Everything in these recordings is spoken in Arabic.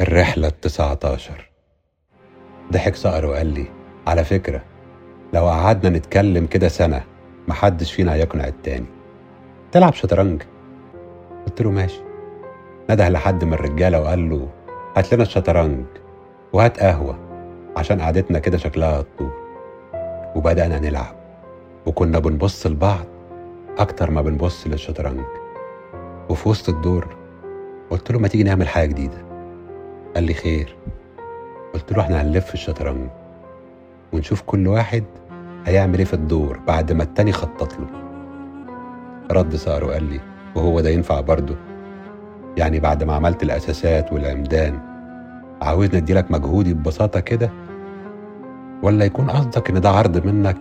الرحلة التسعة عشر ضحك صقر وقال لي على فكرة لو قعدنا نتكلم كده سنة محدش فينا هيقنع التاني. تلعب شطرنج؟ قلت له ماشي. نده لحد من الرجالة وقال له هات لنا الشطرنج وهات قهوة عشان قعدتنا كده شكلها هتطول. وبدأنا نلعب وكنا بنبص لبعض أكتر ما بنبص للشطرنج. وفي وسط الدور قلت له ما تيجي نعمل حاجة جديدة؟ قال لي خير. قلت له إحنا هنلف الشطرنج ونشوف كل واحد هيعمل إيه في الدور بعد ما التاني خطط له. رد صار وقال لي وهو ده ينفع برضه. يعني بعد ما عملت الأساسات والعمدان عاوزني اديلك مجهودي ببساطة كده؟ ولا يكون قصدك إن ده عرض منك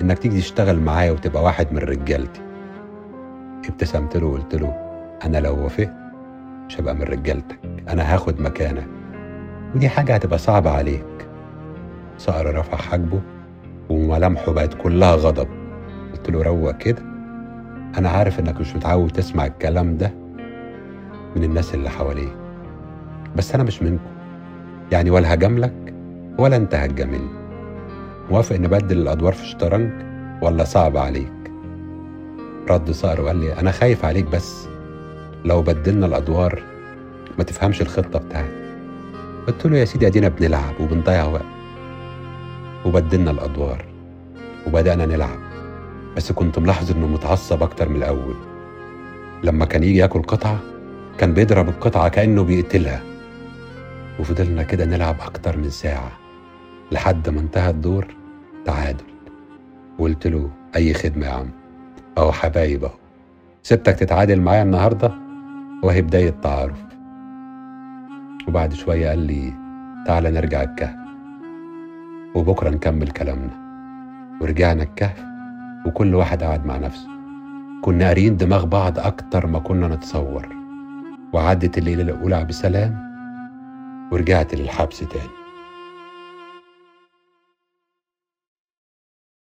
إنك تيجي تشتغل معايا وتبقى واحد من رجالتي؟ ابتسمت له وقلت له أنا لو وافقت مش هبقى من رجالتك. أنا هاخد مكانك. ودي حاجة هتبقى صعبة عليك. صقر رفع حاجبه وملامحه بقت كلها غضب. قلت له روق كده. أنا عارف إنك مش متعود تسمع الكلام ده من الناس اللي حواليك. بس أنا مش منكم. يعني ولا هجاملك ولا أنت هتجاملني. موافق نبدل الأدوار في الشطرنج ولا صعب عليك؟ رد صقر وقال لي أنا خايف عليك بس. لو بدلنا الأدوار ما تفهمش الخطة بتاعتي قلت له يا سيدي أدينا بنلعب وبنضيع وقت. وبدلنا الأدوار وبدأنا نلعب. بس كنت ملاحظ إنه متعصب أكتر من الأول. لما كان يجي ياكل قطعة كان بيضرب القطعة كأنه بيقتلها. وفضلنا كده نلعب أكتر من ساعة لحد ما انتهى الدور تعادل. وقلت له أي خدمة يا عم؟ أهو حبايب أهو. سبتك تتعادل معايا النهارده؟ وهي بداية تعارف وبعد شوية قال لي تعالى نرجع الكهف وبكرة نكمل كلامنا. ورجعنا الكهف وكل واحد قعد مع نفسه. كنا قاريين دماغ بعض أكتر ما كنا نتصور. وعدت الليلة الأولى بسلام ورجعت للحبس تاني.